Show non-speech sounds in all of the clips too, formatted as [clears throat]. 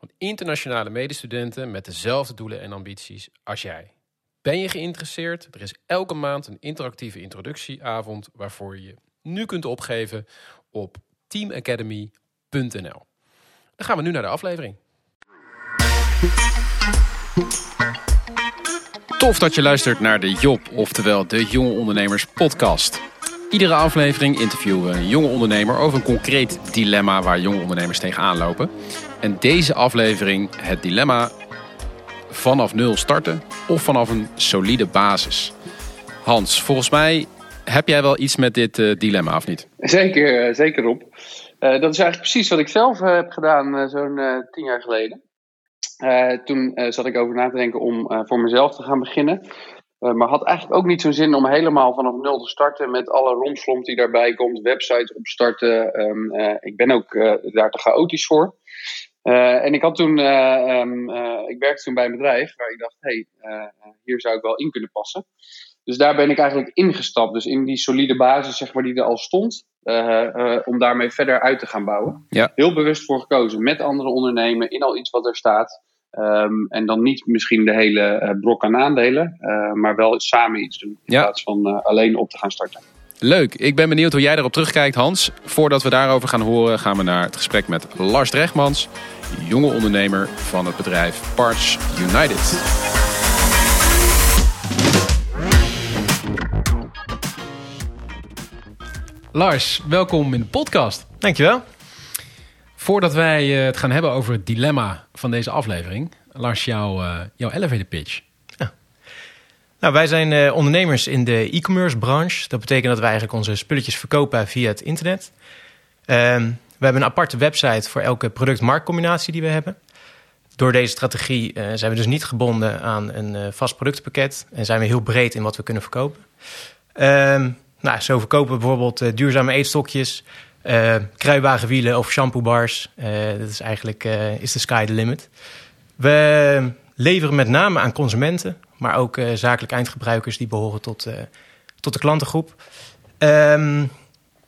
van internationale medestudenten met dezelfde doelen en ambities als jij. Ben je geïnteresseerd? Er is elke maand een interactieve introductieavond waarvoor je nu kunt opgeven op teamacademy.nl. Dan gaan we nu naar de aflevering. Tof dat je luistert naar de Job, oftewel de Jonge Ondernemers podcast. Iedere aflevering interviewen we een jonge ondernemer over een concreet dilemma waar jonge ondernemers tegenaan lopen. En deze aflevering het dilemma vanaf nul starten of vanaf een solide basis. Hans, volgens mij heb jij wel iets met dit uh, dilemma, of niet? Zeker, uh, zeker op. Uh, dat is eigenlijk precies wat ik zelf heb gedaan zo'n tien jaar geleden. toen zat ik over na te denken om voor mezelf te gaan beginnen. maar had eigenlijk ook niet zo'n zin om helemaal vanaf nul te starten met alle romslomp die daarbij komt, websites opstarten. Um, ik ben ook daar te chaotisch voor. Uh, en ik had toen, uh, um, uh, ik werkte toen bij een bedrijf waar ik dacht, hé, hey, hier zou ik wel in kunnen passen. Dus daar ben ik eigenlijk ingestapt. Dus in die solide basis, zeg maar, die er al stond, om daarmee verder uit te gaan bouwen. Ja. Heel bewust voor gekozen, met andere ondernemen, in al iets wat er staat. Um, en dan niet misschien de hele brok aan aandelen, maar wel samen iets doen. In Ja. plaats van alleen op te gaan starten. Leuk, ik ben benieuwd hoe jij erop terugkijkt, Hans. Voordat we daarover gaan horen, gaan we naar het gesprek met Lars Drechtmans, jonge ondernemer van het bedrijf Parts United. Lars, welkom in de podcast. Dankjewel. Voordat wij eh, het gaan hebben over het dilemma van deze aflevering, Lars, jouw, uh, jouw elevator pitch. Nou, wij zijn uh, ondernemers in de e-commerce branche. Dat betekent dat wij eigenlijk onze spulletjes verkopen via het internet. Um, we hebben een aparte website voor elke product-marktcombinatie die we hebben. Door deze strategie uh, zijn we dus niet gebonden aan een uh, vast productpakket en zijn we heel breed in wat we kunnen verkopen. Um, nou, zo verkopen we bijvoorbeeld duurzame eetstokjes, kruiwagenwielen of shampoobars. dat is eigenlijk is de sky the limit. We leveren met name aan consumenten, maar ook uh, zakelijk eindgebruikers die behoren tot, uh, tot de klantengroep. Um,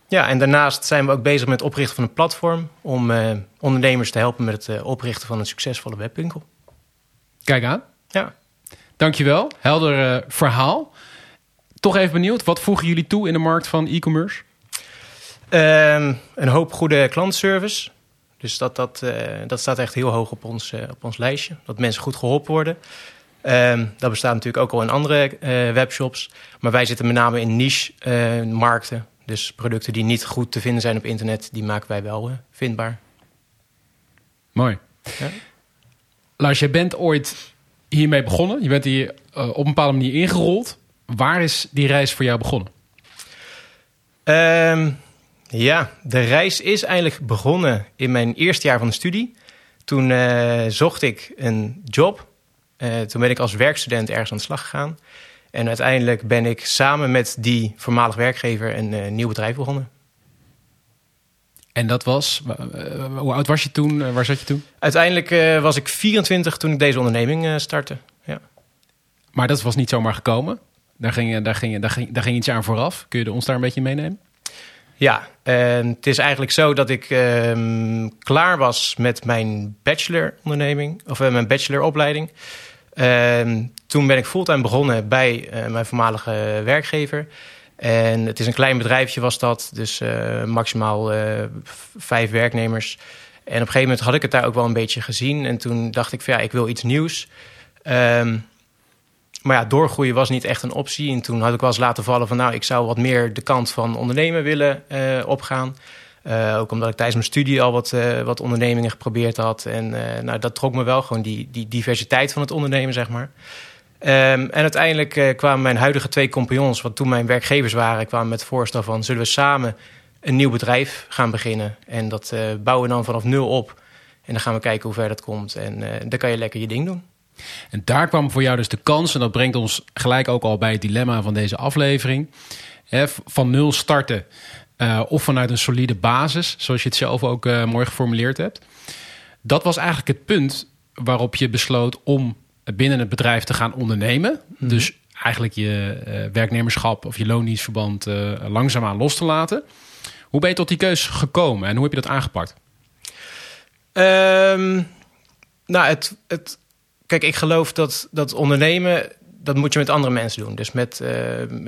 ja, en daarnaast zijn we ook bezig met het oprichten van een platform om uh, ondernemers te helpen met het oprichten van een succesvolle webwinkel. Kijk aan. Ja. Dankjewel. Helder verhaal. Toch even benieuwd, wat voegen jullie toe in de markt van e-commerce? Um, een hoop goede klantenservice. Dus dat, dat, dat staat echt heel hoog op ons, op ons lijstje. Dat mensen goed geholpen worden. Um, dat bestaat natuurlijk ook al in andere uh, webshops. Maar wij zitten met name in niche-markten. dus producten die niet goed te vinden zijn op internet, die maken wij wel vindbaar. Mooi. Ja? Lars, jij bent ooit hiermee begonnen. Je bent hier op een bepaalde manier ingerold. Waar is die reis voor jou begonnen? Um, ja, de reis is eigenlijk begonnen in mijn eerste jaar van de studie. Toen zocht ik een job. Uh, toen ben ik als werkstudent ergens aan de slag gegaan. En uiteindelijk ben ik samen met die voormalig werkgever een uh, nieuw bedrijf begonnen. En dat was, hoe oud was je toen? waar zat je toen? Uiteindelijk was ik 24 toen ik deze onderneming startte. Ja. Maar dat was niet zomaar gekomen. Daar ging, daar, ging, daar, ging, daar ging iets aan vooraf. Kun je ons daar een beetje meenemen? Ja, en het is eigenlijk zo dat ik um, klaar was met mijn bacheloronderneming, of uh, mijn bacheloropleiding. Um, toen ben ik fulltime begonnen bij uh, mijn voormalige werkgever. En het is een klein bedrijfje was dat, dus uh, maximaal vijf werknemers. En op een gegeven moment had ik het daar ook wel een beetje gezien. En toen dacht ik van ja, ik wil iets nieuws. Um, maar ja, doorgroeien was niet echt een optie. En toen had ik wel eens laten vallen van... nou, ik zou wat meer de kant van ondernemen willen opgaan. Uh, ook omdat ik tijdens mijn studie al wat, uh, wat ondernemingen geprobeerd had. En nou, dat trok me wel, gewoon die, die diversiteit van het ondernemen, zeg maar. Um, en uiteindelijk kwamen mijn huidige twee compagnons... wat toen mijn werkgevers waren, kwamen met het voorstel van... zullen we samen een nieuw bedrijf gaan beginnen? En dat bouwen we dan vanaf nul op. En dan gaan we kijken hoe ver dat komt. En dan kan je lekker je ding doen. En daar kwam voor jou dus de kans, en dat brengt ons gelijk ook al bij het dilemma van deze aflevering. Van nul starten uh, of vanuit een solide basis, zoals je het zelf ook uh, mooi geformuleerd hebt. Dat was eigenlijk het punt waarop je besloot om binnen het bedrijf te gaan ondernemen. Mm-hmm. Dus eigenlijk je uh, werknemerschap of je loondienstverband langzaamaan los te laten. Hoe ben je tot die keus gekomen en hoe heb je dat aangepakt? Um, nou, het, het, kijk, ik geloof dat, dat ondernemen, dat moet je met andere mensen doen. Dus met, uh,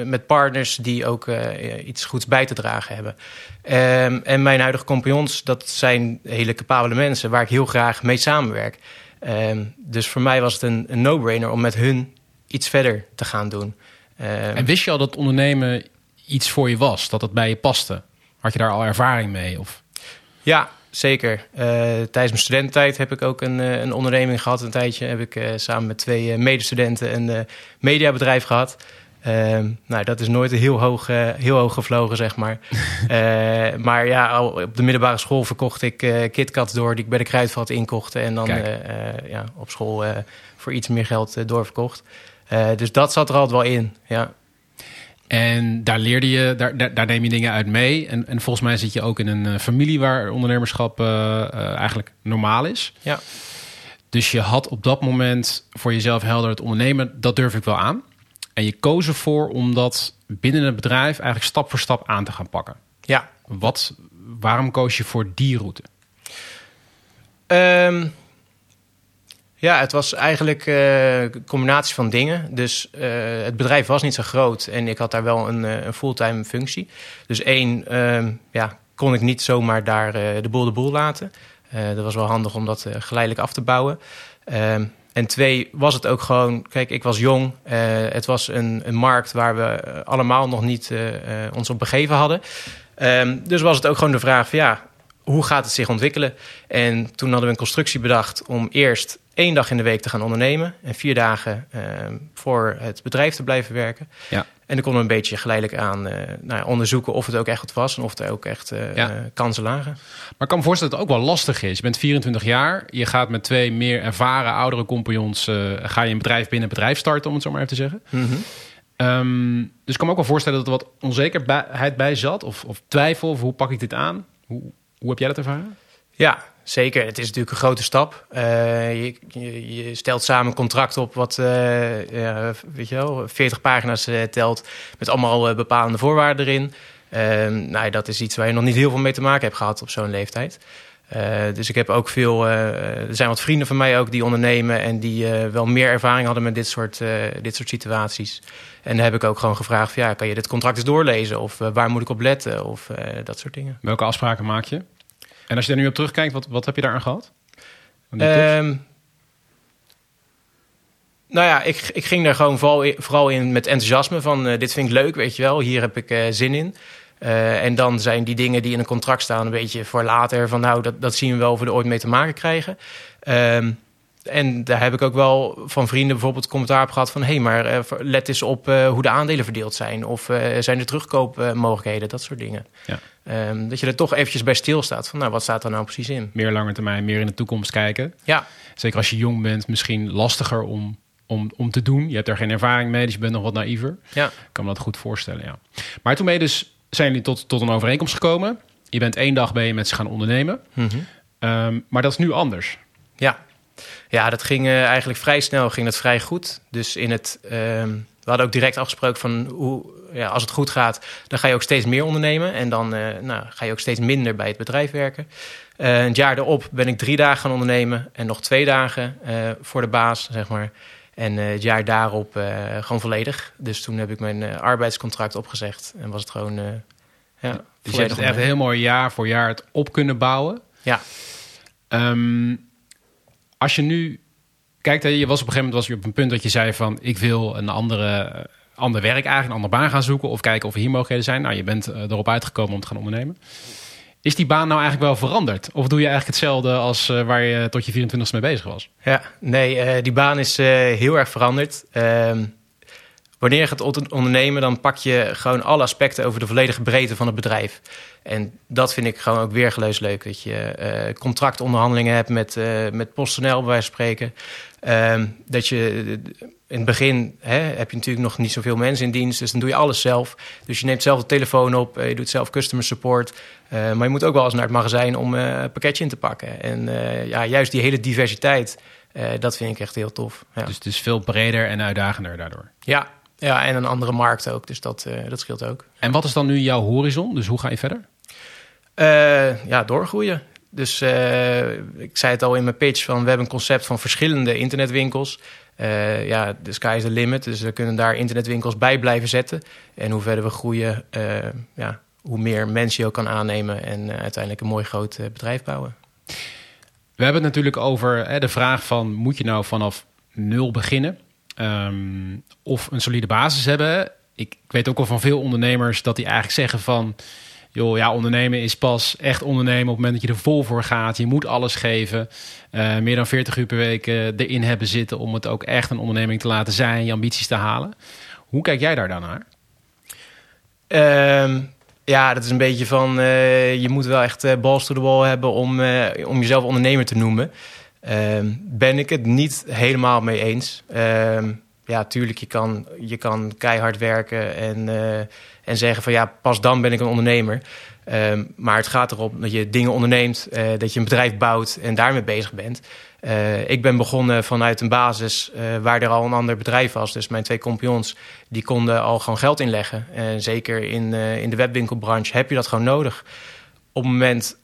met partners die ook uh, iets goeds bij te dragen hebben. Um, en mijn huidige compagnons, dat zijn hele capabele mensen waar ik heel graag mee samenwerk. Um, dus voor mij was het een, een no-brainer om met hun iets verder te gaan doen. en wist je al dat ondernemen iets voor je was? Dat het bij je paste? Had je daar al ervaring mee? Of? Ja, zeker. Uh, tijdens mijn studententijd heb ik ook een, uh, een onderneming gehad. Een tijdje heb ik uh, samen met twee medestudenten een mediabedrijf gehad. Nou, dat is nooit heel hoog, heel hoog gevlogen, zeg maar. [laughs] maar ja, op de middelbare school verkocht ik KitKats door... die ik bij de Kruidvat inkocht. En dan ja, op school voor iets meer geld doorverkocht. dus dat zat er altijd wel in, ja. En daar leerde je, daar, daar, daar, neem je dingen uit mee. En, en volgens mij zit je ook in een uh, familie waar ondernemerschap uh, uh, eigenlijk normaal is. Ja. Dus je had op dat moment voor jezelf helder het ondernemen, dat durf ik wel aan. En je koos ervoor om dat binnen het bedrijf eigenlijk stap voor stap aan te gaan pakken. Ja. Wat, waarom koos je voor die route? Um, ja, het was eigenlijk uh, een combinatie van dingen. Dus uh, het bedrijf was niet zo groot en ik had daar wel een, uh, een fulltime functie. Dus één, uh, ja, kon ik niet zomaar daar de boel de boel laten. dat was wel handig om dat geleidelijk af te bouwen. Ehm, en twee, was het ook gewoon, kijk, ik was jong. het was een, een, markt waar we allemaal nog niet ons op begeven hadden. Um, dus was het ook gewoon de vraag van ja, hoe gaat het zich ontwikkelen? En toen hadden we een constructie bedacht om eerst één dag in de week te gaan ondernemen en vier dagen uh, voor het bedrijf te blijven werken. Ja. En dan konden we een beetje geleidelijk aan uh, nou ja, onderzoeken of het ook echt wat was en of er ook echt uh, ja. kansen lagen. Maar ik kan me voorstellen dat het ook wel lastig is. Je bent 24 jaar, je gaat met twee meer ervaren oudere compagnons, ga je een bedrijf binnen een bedrijf starten, om het zo maar even te zeggen. Mm -hmm. um, dus ik kan me ook wel voorstellen dat er wat onzekerheid bij zat, of, of twijfel, of hoe pak ik dit aan? Hoe, hoe heb jij dat ervaren? Ja, zeker. Het is natuurlijk een grote stap. Uh, je, stelt samen een contract op wat, ja, weet je wel, 40 pagina's uh, telt... met allemaal bepalende voorwaarden erin. nou, dat is iets waar je nog niet heel veel mee te maken hebt gehad op zo'n leeftijd. dus ik heb ook veel... er zijn wat vrienden van mij ook die ondernemen... en die wel meer ervaring hadden met dit soort, dit soort situaties. En dan heb ik ook gewoon gevraagd... Van, ja, kan je dit contract eens doorlezen? Of waar moet ik op letten? Of dat soort dingen. Welke afspraken maak je? En als je daar nu op terugkijkt, wat, wat heb je daar aan gehad? Um, nou ja, ik, ik ging daar gewoon vooral in, vooral in met enthousiasme van uh, dit vind ik leuk, weet je wel. Hier heb ik uh, zin in. Uh, en dan zijn die dingen die in een contract staan een beetje voor later. Van nou, dat, dat zien we wel of we er ooit mee te maken krijgen. Um, en daar heb ik ook wel van vrienden bijvoorbeeld commentaar op gehad van... hé, hey, maar uh, let eens op uh, hoe de aandelen verdeeld zijn. Of uh, zijn er terugkoopmogelijkheden, dat soort dingen. Ja. Um, dat je er toch eventjes bij stilstaat van... nou, wat staat er nou precies in? Meer lange termijn, meer in de toekomst kijken. Ja. Zeker als je jong bent, misschien lastiger om, om, om te doen. Je hebt er geen ervaring mee, dus je bent nog wat naïver. Ja. Ik kan me dat goed voorstellen, ja. Maar toen ben je dus, zijn jullie tot, tot een overeenkomst gekomen. Je bent één dag ben je met ze gaan ondernemen. Mm -hmm. um, maar dat is nu anders. Ja. Ja, dat ging uh, eigenlijk vrij snel, ging dat vrij goed. Dus in het, uh, we hadden ook direct afgesproken van hoe, ja, als het goed gaat, dan ga je ook steeds meer ondernemen. En dan uh, nou, ga je ook steeds minder bij het bedrijf werken. Uh, het jaar erop ben ik drie dagen gaan ondernemen en nog twee dagen voor de baas, zeg maar. En het jaar daarop gewoon volledig. Dus toen heb ik mijn arbeidscontract opgezegd en was het gewoon. ja, dus je hebt het echt heel mooi jaar voor jaar het op kunnen bouwen. Ja. Um, als je nu kijkt, je was op een gegeven moment was je op een punt dat je zei van ik wil een andere, ander werk eigenlijk, een andere baan gaan zoeken of kijken of er hier mogelijkheden zijn. Nou, je bent erop uitgekomen om te gaan ondernemen. Is die baan nou eigenlijk wel veranderd? Of doe je eigenlijk hetzelfde als uh, waar je tot je 24 e mee bezig was? Ja, nee, uh, die baan is heel erg veranderd. Ehm, wanneer je gaat ondernemen, dan pak je gewoon alle aspecten over de volledige breedte van het bedrijf. En dat vind ik gewoon ook weergeloos leuk. Dat je uh, contractonderhandelingen hebt met, uh, met PostNL, bij wijze van spreken. Ehm, dat je in het begin hè, heb je natuurlijk nog niet zoveel mensen in dienst, dus dan doe je alles zelf. Dus je neemt zelf de telefoon op, je doet zelf customer support. maar je moet ook wel eens naar het magazijn om een pakketje in te pakken. En ja, juist die hele diversiteit, dat vind ik echt heel tof. Ja. Dus het is veel breder en uitdagender daardoor. Ja, ja, en een andere markt ook. Dus dat, uh, dat scheelt ook. En wat is dan nu jouw horizon? Dus hoe ga je verder? Uh, ja, doorgroeien. Dus uh, ik zei het al in mijn pitch: van we hebben een concept van verschillende internetwinkels. ja, de sky is the limit. Dus we kunnen daar internetwinkels bij blijven zetten. En hoe verder we groeien, ja, hoe meer mensen je ook kan aannemen. En uiteindelijk een mooi groot bedrijf bouwen. We hebben het natuurlijk over hè, de vraag van... moet je nou vanaf nul beginnen? Um, of een solide basis hebben. Ik, weet ook al van veel ondernemers dat die eigenlijk zeggen van... joh, ja, ondernemen is pas echt ondernemen op het moment dat je er vol voor gaat. Je moet alles geven. Uh, meer dan 40 uur per week uh, erin hebben zitten... om het ook echt een onderneming te laten zijn, je ambities te halen. Hoe kijk jij daar dan naar? Um, ja, dat is een beetje van... Uh, je moet wel echt balls to the wall hebben om, om jezelf ondernemer te noemen... Ehm, ben ik het niet helemaal mee eens. Ehm, ja, tuurlijk, je kan, je kan keihard werken en, uh, en zeggen van ja, pas dan ben ik een ondernemer. Um, maar het gaat erop dat je dingen onderneemt, uh, dat je een bedrijf bouwt en daarmee bezig bent. Uh, ik ben begonnen vanuit een basis waar er al een ander bedrijf was. Dus mijn twee compagnons, die konden al gewoon geld inleggen. En zeker in, in de webwinkelbranche heb je dat gewoon nodig. Op het moment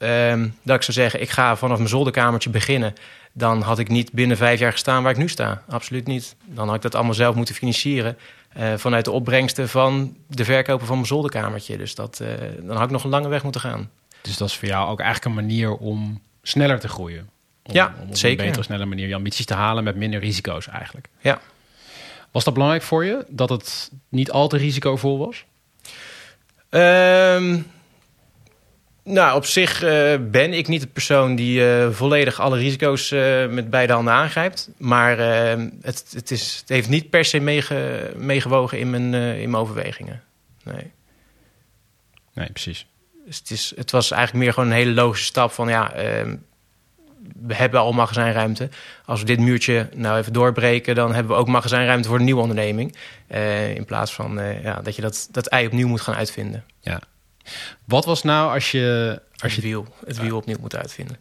dat ik zou zeggen, ik ga vanaf mijn zolderkamertje beginnen dan had ik niet binnen vijf jaar gestaan waar ik nu sta. Absoluut niet. Dan had ik dat allemaal zelf moeten financieren. Uh, vanuit de opbrengsten van de verkopen van mijn zolderkamertje. Dus dat, uh, dan had ik nog een lange weg moeten gaan. Dus dat is voor jou ook eigenlijk een manier om sneller te groeien. Om, ja, om zeker. een betere, snelle manier je ambities te halen met minder risico's eigenlijk. Ja. Was dat belangrijk voor je? Dat het niet al te risicovol was? Um, nou, op zich uh, ben ik niet de persoon die uh, volledig alle risico's uh, met beide handen aangrijpt. Maar het, het, is, het heeft niet per se meege, meegewogen in mijn, in mijn overwegingen. Nee. Nee, precies. Dus het, is, het was eigenlijk meer gewoon een hele logische stap van ja, ehm, we hebben al magazijnruimte. Als we dit muurtje nou even doorbreken, dan hebben we ook magazijnruimte voor een nieuwe onderneming. in plaats van ja, dat je dat, dat ei opnieuw moet gaan uitvinden. Ja, wat was nou als je... Als je het wiel, het wiel opnieuw moet uitvinden.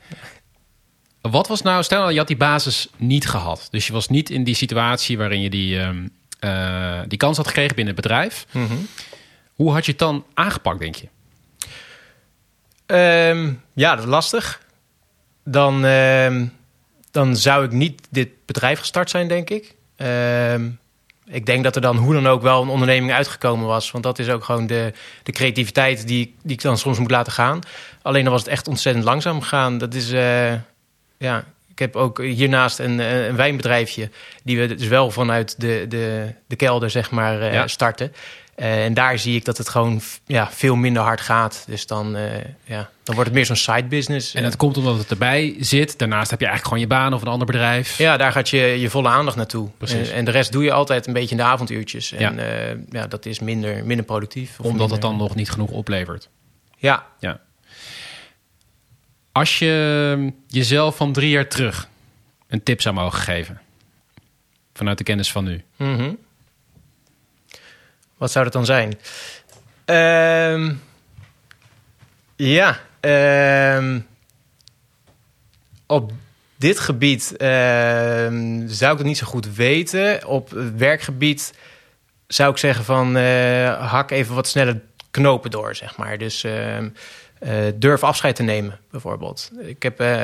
Wat was nou, stel dat je had die basis niet gehad. Dus je was niet in die situatie waarin je die, um, uh, die kans had gekregen binnen het bedrijf. Mm -hmm. Hoe had je het dan aangepakt, denk je? Um, ja, dat is lastig. Dan, um, dan zou ik niet dit bedrijf gestart zijn, denk ik ik denk dat er dan hoe dan ook wel een onderneming uitgekomen was. Want dat is ook gewoon de, de creativiteit die, die ik dan soms moet laten gaan. Alleen dan was het echt ontzettend langzaam gegaan. Dat is, uh, ja, ik heb ook hiernaast een, een wijnbedrijfje... die we dus wel vanuit de, de, de kelder, zeg maar, ja. starten. Uh, en daar zie ik dat het gewoon ja, veel minder hard gaat. Dus dan, uh, ja, dan wordt het meer zo'n side business. En dat komt omdat het erbij zit. Daarnaast heb je eigenlijk gewoon je baan of een ander bedrijf. Ja, daar gaat je, je volle aandacht naartoe. En, en, de rest doe je altijd een beetje in de avonduurtjes. En ja, uh, ja dat is minder, minder productief. Omdat minder... het dan nog niet genoeg oplevert. Ja. ja. Als je jezelf van drie jaar terug een tip zou mogen geven. Vanuit de kennis van nu. Mm -hmm. Wat zou dat dan zijn? Um, ja, um, op dit gebied um, zou ik het niet zo goed weten. Op werkgebied zou ik zeggen van uh, hak even wat sneller knopen door, zeg maar. Dus uh, durf afscheid te nemen, bijvoorbeeld. Ik heb uh,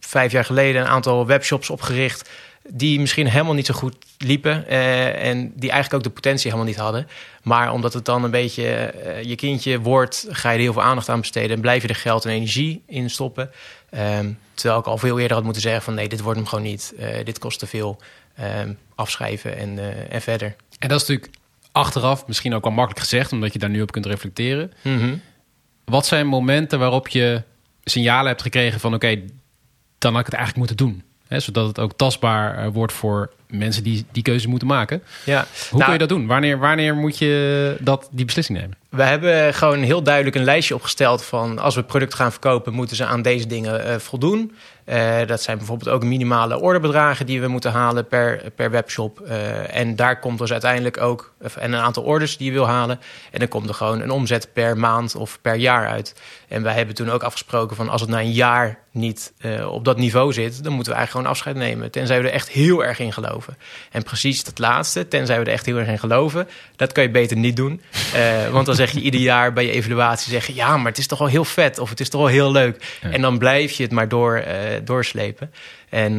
vijf jaar geleden een aantal webshops opgericht die misschien helemaal niet zo goed liepen uh, en die eigenlijk ook de potentie helemaal niet hadden. Maar omdat het dan een beetje uh, je kindje wordt, ga je er heel veel aandacht aan besteden en blijf je er geld en energie in stoppen. Um, terwijl ik al veel eerder had moeten zeggen van nee, dit wordt hem gewoon niet. Uh, dit kost te veel. Um, afschrijven en, en verder. En dat is natuurlijk achteraf misschien ook wel makkelijk gezegd, omdat je daar nu op kunt reflecteren. Mm -hmm. Wat zijn momenten waarop je signalen hebt gekregen van oké, okay, dan had ik het eigenlijk moeten doen? Hè, zodat het ook tastbaar eh, wordt voor mensen die die keuze moeten maken. Ja. Hoe Nou, kun je dat doen? Wanneer, wanneer moet je dat, die beslissing nemen? We hebben gewoon heel duidelijk een lijstje opgesteld van als we producten gaan verkopen, moeten ze aan deze dingen eh, voldoen. Eh, dat zijn bijvoorbeeld ook minimale orderbedragen die we moeten halen per, per webshop. En daar komt dus uiteindelijk ook en een aantal orders die je wil halen. En dan komt er gewoon een omzet per maand of per jaar uit. En wij hebben toen ook afgesproken van als het na een jaar niet eh, op dat niveau zit, dan moeten we eigenlijk gewoon afscheid nemen. Tenzij we er echt heel erg in geloven. En precies dat laatste, tenzij we er echt heel erg in geloven, dat kan je beter niet doen. Eh, [laughs] want dan zeg je ieder jaar bij je evaluatie zeggen, ja, maar het is toch wel heel vet of het is toch wel heel leuk. Ja. En dan blijf je het maar door, eh, doorslepen. En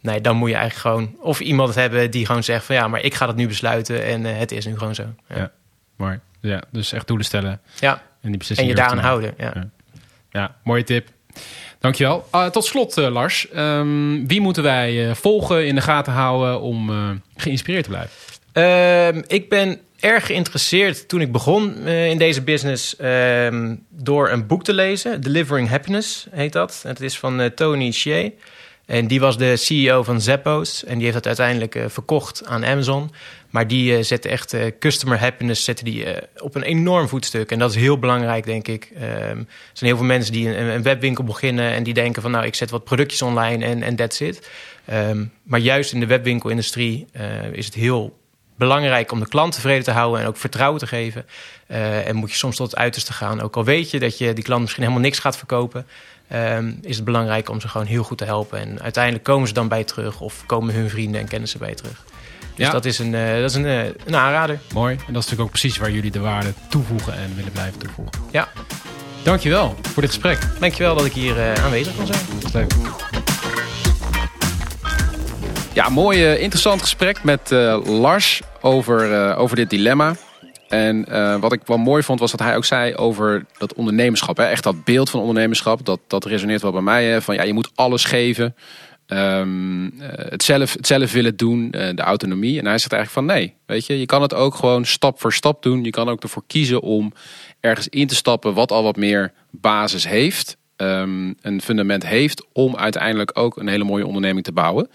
nee, dan moet je eigenlijk gewoon of iemand hebben die gewoon zegt van ja, maar ik ga dat nu besluiten en het is nu gewoon zo. Ja, Ja. Maar ja, dus echt doelen stellen ja. en die en je daaraan houden. Ja. Ja, mooie tip. Dankjewel. Uh, tot slot, eh, Lars. Ehm, wie moeten wij eh, volgen, in de gaten houden om eh, geïnspireerd te blijven? Ehm, ik ben erg geïnteresseerd toen ik begon in deze business ehm, door een boek te lezen. Delivering Happiness heet dat. Het is van Tony Hsieh. En die was de CEO van Zappos. En die heeft dat uiteindelijk eh, verkocht aan Amazon. Maar die eh, zette echt eh, customer happiness zette die, op een enorm voetstuk. En dat is heel belangrijk, denk ik. Ehm, er zijn heel veel mensen die een, webwinkel beginnen... en die denken van nou, ik zet wat productjes online en, en that's it. Ehm, maar juist in de webwinkelindustrie is het heel belangrijk om de klant tevreden te houden en ook vertrouwen te geven. En moet je soms tot het uiterste gaan. Ook al weet je dat je die klant misschien helemaal niks gaat verkopen, ehm, is het belangrijk om ze gewoon heel goed te helpen. En uiteindelijk komen ze dan bij terug of komen hun vrienden en kennissen bij terug. Dus Ja. dat is, een, eh, dat is een, eh, een aanrader. Mooi. En dat is natuurlijk ook precies waar jullie de waarde toevoegen en willen blijven toevoegen. Ja, Dankjewel voor dit gesprek. dankjewel dat ik hier eh, aanwezig kon zijn. Leuk. Ja, mooi interessant gesprek met Lars over, over dit dilemma. En eh, wat ik wel mooi vond was dat hij ook zei over dat ondernemerschap. Hè? Echt dat beeld van ondernemerschap, dat, dat resoneert wel bij mij. Hè? Van ja, je moet alles geven. Eh, het, zelf, het zelf willen doen, eh, de autonomie. En hij zegt eigenlijk van nee, weet je, je kan het ook gewoon stap voor stap doen. Je kan ook ervoor kiezen om ergens in te stappen wat al wat meer basis heeft. ehm, een fundament heeft om uiteindelijk ook een hele mooie onderneming te bouwen.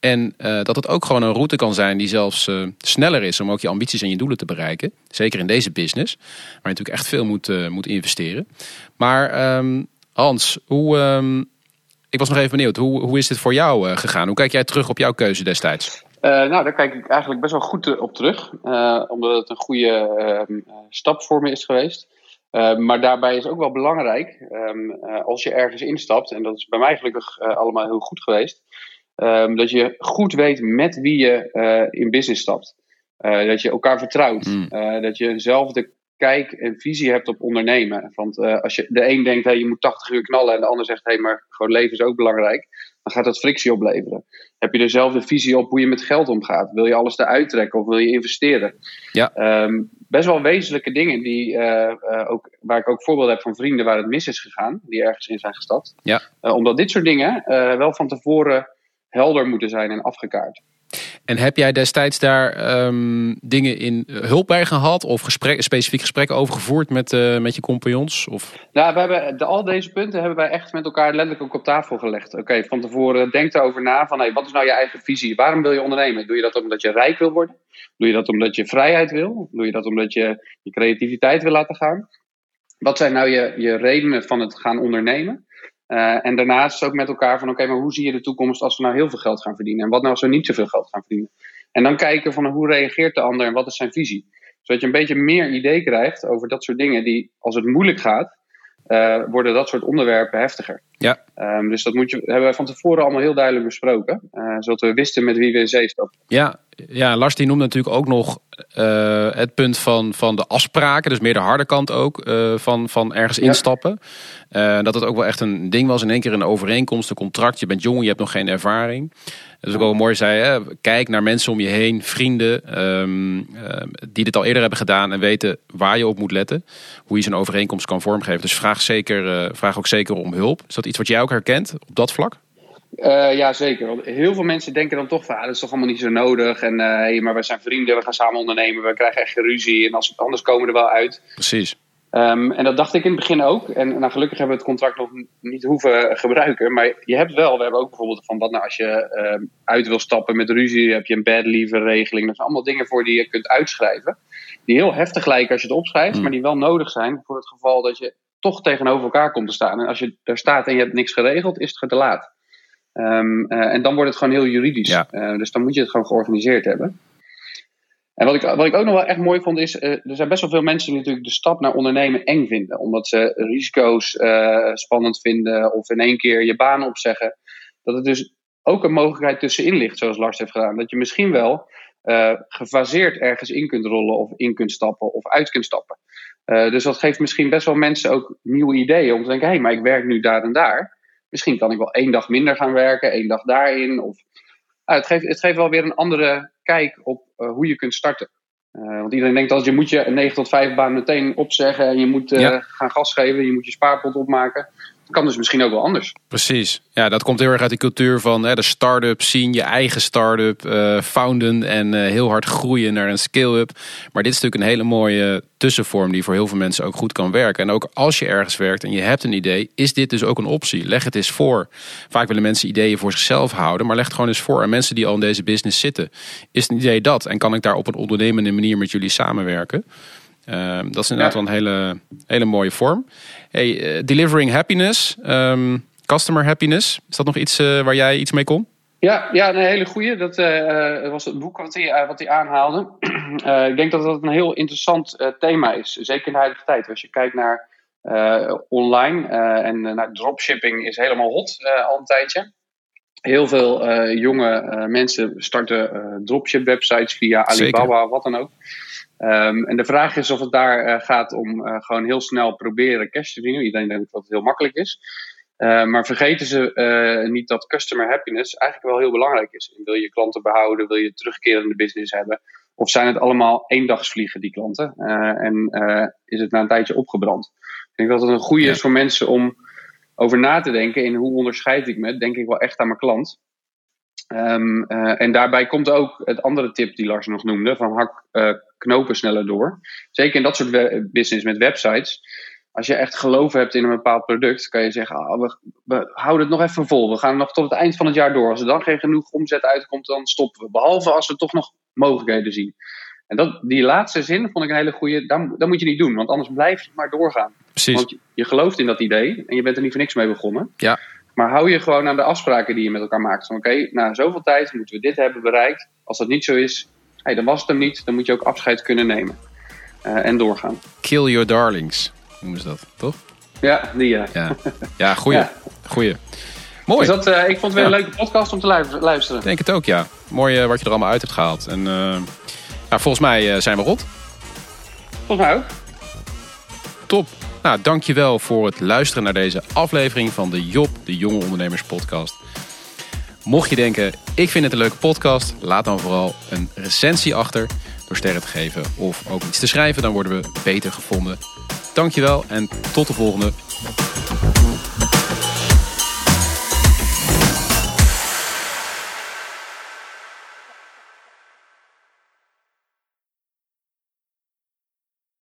En eh, dat het ook gewoon een route kan zijn die zelfs eh, sneller is om ook je ambities en je doelen te bereiken. Zeker in deze business, waar je natuurlijk echt veel moet, eh, moet investeren. Maar ehm, Hans, hoe, ehm, ik was nog even benieuwd, hoe, hoe is dit voor jou gegaan? Hoe kijk jij terug op jouw keuze destijds? Nou, daar kijk ik eigenlijk best wel goed op terug. omdat het een goede ehm, eh, stap voor me is geweest. Maar daarbij is ook wel belangrijk, als je ergens instapt, en dat is bij mij gelukkig allemaal heel goed geweest, ehm, dat je goed weet met wie je eh, in business stapt. Eh, dat je elkaar vertrouwt. Mm. Eh, dat je eenzelfde kijk en visie hebt op ondernemen. Want als je de een denkt, hey, je moet 80 uur knallen, en de ander zegt, hey, maar gewoon leven is ook belangrijk, dan gaat dat frictie opleveren. Heb je dezelfde visie op hoe je met geld omgaat? Wil je alles eruit trekken of wil je investeren? Ja. Ehm, best wel wezenlijke dingen die, ook, waar ik ook voorbeelden heb van vrienden waar het mis is gegaan, die ergens in zijn gestapt. Ja. Omdat dit soort dingen wel van tevoren helder moeten zijn en afgekaart. En heb jij destijds daar ehm, dingen in eh, hulp bij gehad of gesprek, specifiek gesprekken over gevoerd met, eh, met je compagnons? Of... Nou, we hebben de, al deze punten hebben wij echt met elkaar letterlijk ook op tafel gelegd. Oké, van tevoren denk erover na van hey, wat is nou je eigen visie? Waarom wil je ondernemen? Doe je dat omdat je rijk wil worden? Doe je dat omdat je vrijheid wil? Doe je dat omdat je je creativiteit wil laten gaan? Wat zijn nou je, je redenen van het gaan ondernemen? Eh, en daarnaast ook met elkaar van oké, maar hoe zie je de toekomst als we nou heel veel geld gaan verdienen? En wat nou als we niet zoveel geld gaan verdienen? En dan kijken van hoe reageert de ander en wat is zijn visie? Zodat je een beetje meer idee krijgt over dat soort dingen die, als het moeilijk gaat, eh, worden dat soort onderwerpen heftiger. Ja. Ehm, dus dat moet je, hebben wij van tevoren allemaal heel duidelijk besproken. eh, zodat we wisten met wie we in zee stappen. Ja, ja, Lars die noemde natuurlijk ook nog eh, het punt van, van de afspraken. Dus meer de harde kant ook eh, van, van ergens Ja. instappen. Eh, dat het ook wel echt een ding was. In één keer een overeenkomst, een contract. Je bent jong, je hebt nog geen ervaring. Dus ook wel mooi zei, hè, kijk naar mensen om je heen, vrienden, ehm, eh, die dit al eerder hebben gedaan en weten waar je op moet letten. Hoe je zo'n overeenkomst kan vormgeven. Dus vraag, zeker, vraag ook zeker om hulp. Is dat iets wat jij ook herkent op dat vlak? Eh, ja, zeker. Want heel veel mensen denken dan toch van, ah, dat is toch allemaal niet zo nodig. En hey, maar we zijn vrienden, we gaan samen ondernemen, we krijgen echt ruzie. En als, anders komen we er wel uit. Precies. Ehm, en dat dacht ik in het begin ook. En nou, gelukkig hebben we het contract nog niet hoeven gebruiken. Maar je hebt wel, we hebben ook bijvoorbeeld van wat nou als je ehm, uit wil stappen met ruzie, heb je een bad leave regeling. Dat zijn allemaal dingen voor die je kunt uitschrijven. Die heel heftig lijken als je het opschrijft, Hmm. maar die wel nodig zijn voor het geval dat je toch tegenover elkaar komt te staan. En als je daar staat en je hebt niks geregeld, is het te laat. Ehm, eh, en dan wordt het gewoon heel juridisch. Ja. Eh, dus dan moet je het gewoon georganiseerd hebben. En wat ik, wat ik ook nog wel echt mooi vond is, eh, er zijn best wel veel mensen die natuurlijk de stap naar ondernemen eng vinden. Omdat ze risico's spannend vinden of in één keer je baan opzeggen. Dat het dus ook een mogelijkheid tussenin ligt, zoals Lars heeft gedaan. Dat je misschien wel gefaseerd ergens in kunt rollen of in kunt stappen of uit kunt stappen. Dus dat geeft misschien best wel mensen ook nieuwe ideeën om te denken, hé, hey, maar ik werk nu daar en daar. Misschien kan ik wel één dag minder gaan werken, één dag daarin. Of, Ah, het, geeft, het geeft wel weer een andere kijk op eh, hoe je kunt starten. Eh, want iedereen denkt dat je moet je een 9 tot 5 baan meteen opzeggen en je moet eh, Ja. gaan gas geven, je moet je spaarpot opmaken. Kan dus misschien ook wel anders. Precies. Ja, dat komt heel erg uit die cultuur van hè, de start-up zien, je eigen start-up, eh founden en eh, heel hard groeien naar een scale-up. Maar dit is natuurlijk een hele mooie tussenvorm die voor heel veel mensen ook goed kan werken. En ook als je ergens werkt en je hebt een idee, is dit dus ook een optie. Leg het eens voor. Vaak willen mensen ideeën voor zichzelf houden, maar leg het gewoon eens voor aan mensen die al in deze business zitten. Is het idee dat? En kan ik daar op een ondernemende manier met jullie samenwerken? Ehm, dat is inderdaad Ja. wel een hele, hele mooie vorm. Hey, eh, delivering happiness, ehm, customer happiness. Is dat nog iets eh, waar jij iets mee kon? Ja, ja een hele goeie. Dat eh, was het boek wat hij, wat hij aanhaalde. [clears throat] Ik denk dat dat een heel interessant thema is. Zeker in de huidige tijd. Als je kijkt naar online en naar dropshipping is helemaal hot al een tijdje. Heel veel jonge mensen starten dropship websites via Zeker. Alibaba, wat dan ook. Ehm, en de vraag is of het daar eh, gaat om eh, gewoon heel snel proberen cash te verdienen. Iedereen denkt dat het heel makkelijk is. Uh, maar vergeten ze uh, niet dat customer happiness eigenlijk wel heel belangrijk is. Wil je klanten behouden? Wil je terugkerende business hebben? Of zijn het allemaal eendagsvliegen, die klanten? En is het na een tijdje opgebrand? Ik denk dat het een goede ja. is voor mensen om over na te denken in hoe onderscheid ik me. Denk ik wel echt aan mijn klant. Um, en daarbij komt ook het andere tip die Lars nog noemde: van hak knopen sneller door. Zeker in dat soort business met websites als je echt geloof hebt in een bepaald product, kan je zeggen: ah, we, we, houden het nog even vol. We gaan nog tot het eind van het jaar door. Als er dan geen genoeg omzet uitkomt, dan stoppen we. Behalve als we toch nog mogelijkheden zien. En dat, die laatste zin vond ik een hele goede. Dat, dat moet je niet doen, want anders blijf je maar doorgaan. Precies. Want je, je gelooft in dat idee en je bent er niet voor niks mee begonnen. Ja. Maar hou je gewoon aan de afspraken die je met elkaar maakt. Van oké, okay, na zoveel tijd moeten we dit hebben bereikt. Als dat niet zo is, hey, dan was het hem niet. Dan moet je ook afscheid kunnen nemen. Uh, en doorgaan. Kill your darlings noemen ze dat, toch? Ja, die ja. Ja, ja goeie. [laughs] Ja. goeie. Mooi. Dus dat, uh, ik vond het weer ja. een leuke podcast om te luisteren. Ik denk het ook, ja. Mooi uh, wat je er allemaal uit hebt gehaald. En ja, volgens mij zijn we rot. Volgens mij ook. Top. Nou, dankjewel voor het luisteren naar deze aflevering van de Job, de Jonge Ondernemers Podcast. Mocht je denken, ik vind het een leuke podcast, laat dan vooral een recensie achter door sterren te geven of ook iets te schrijven. Dan worden we beter gevonden. Dankjewel en tot de volgende.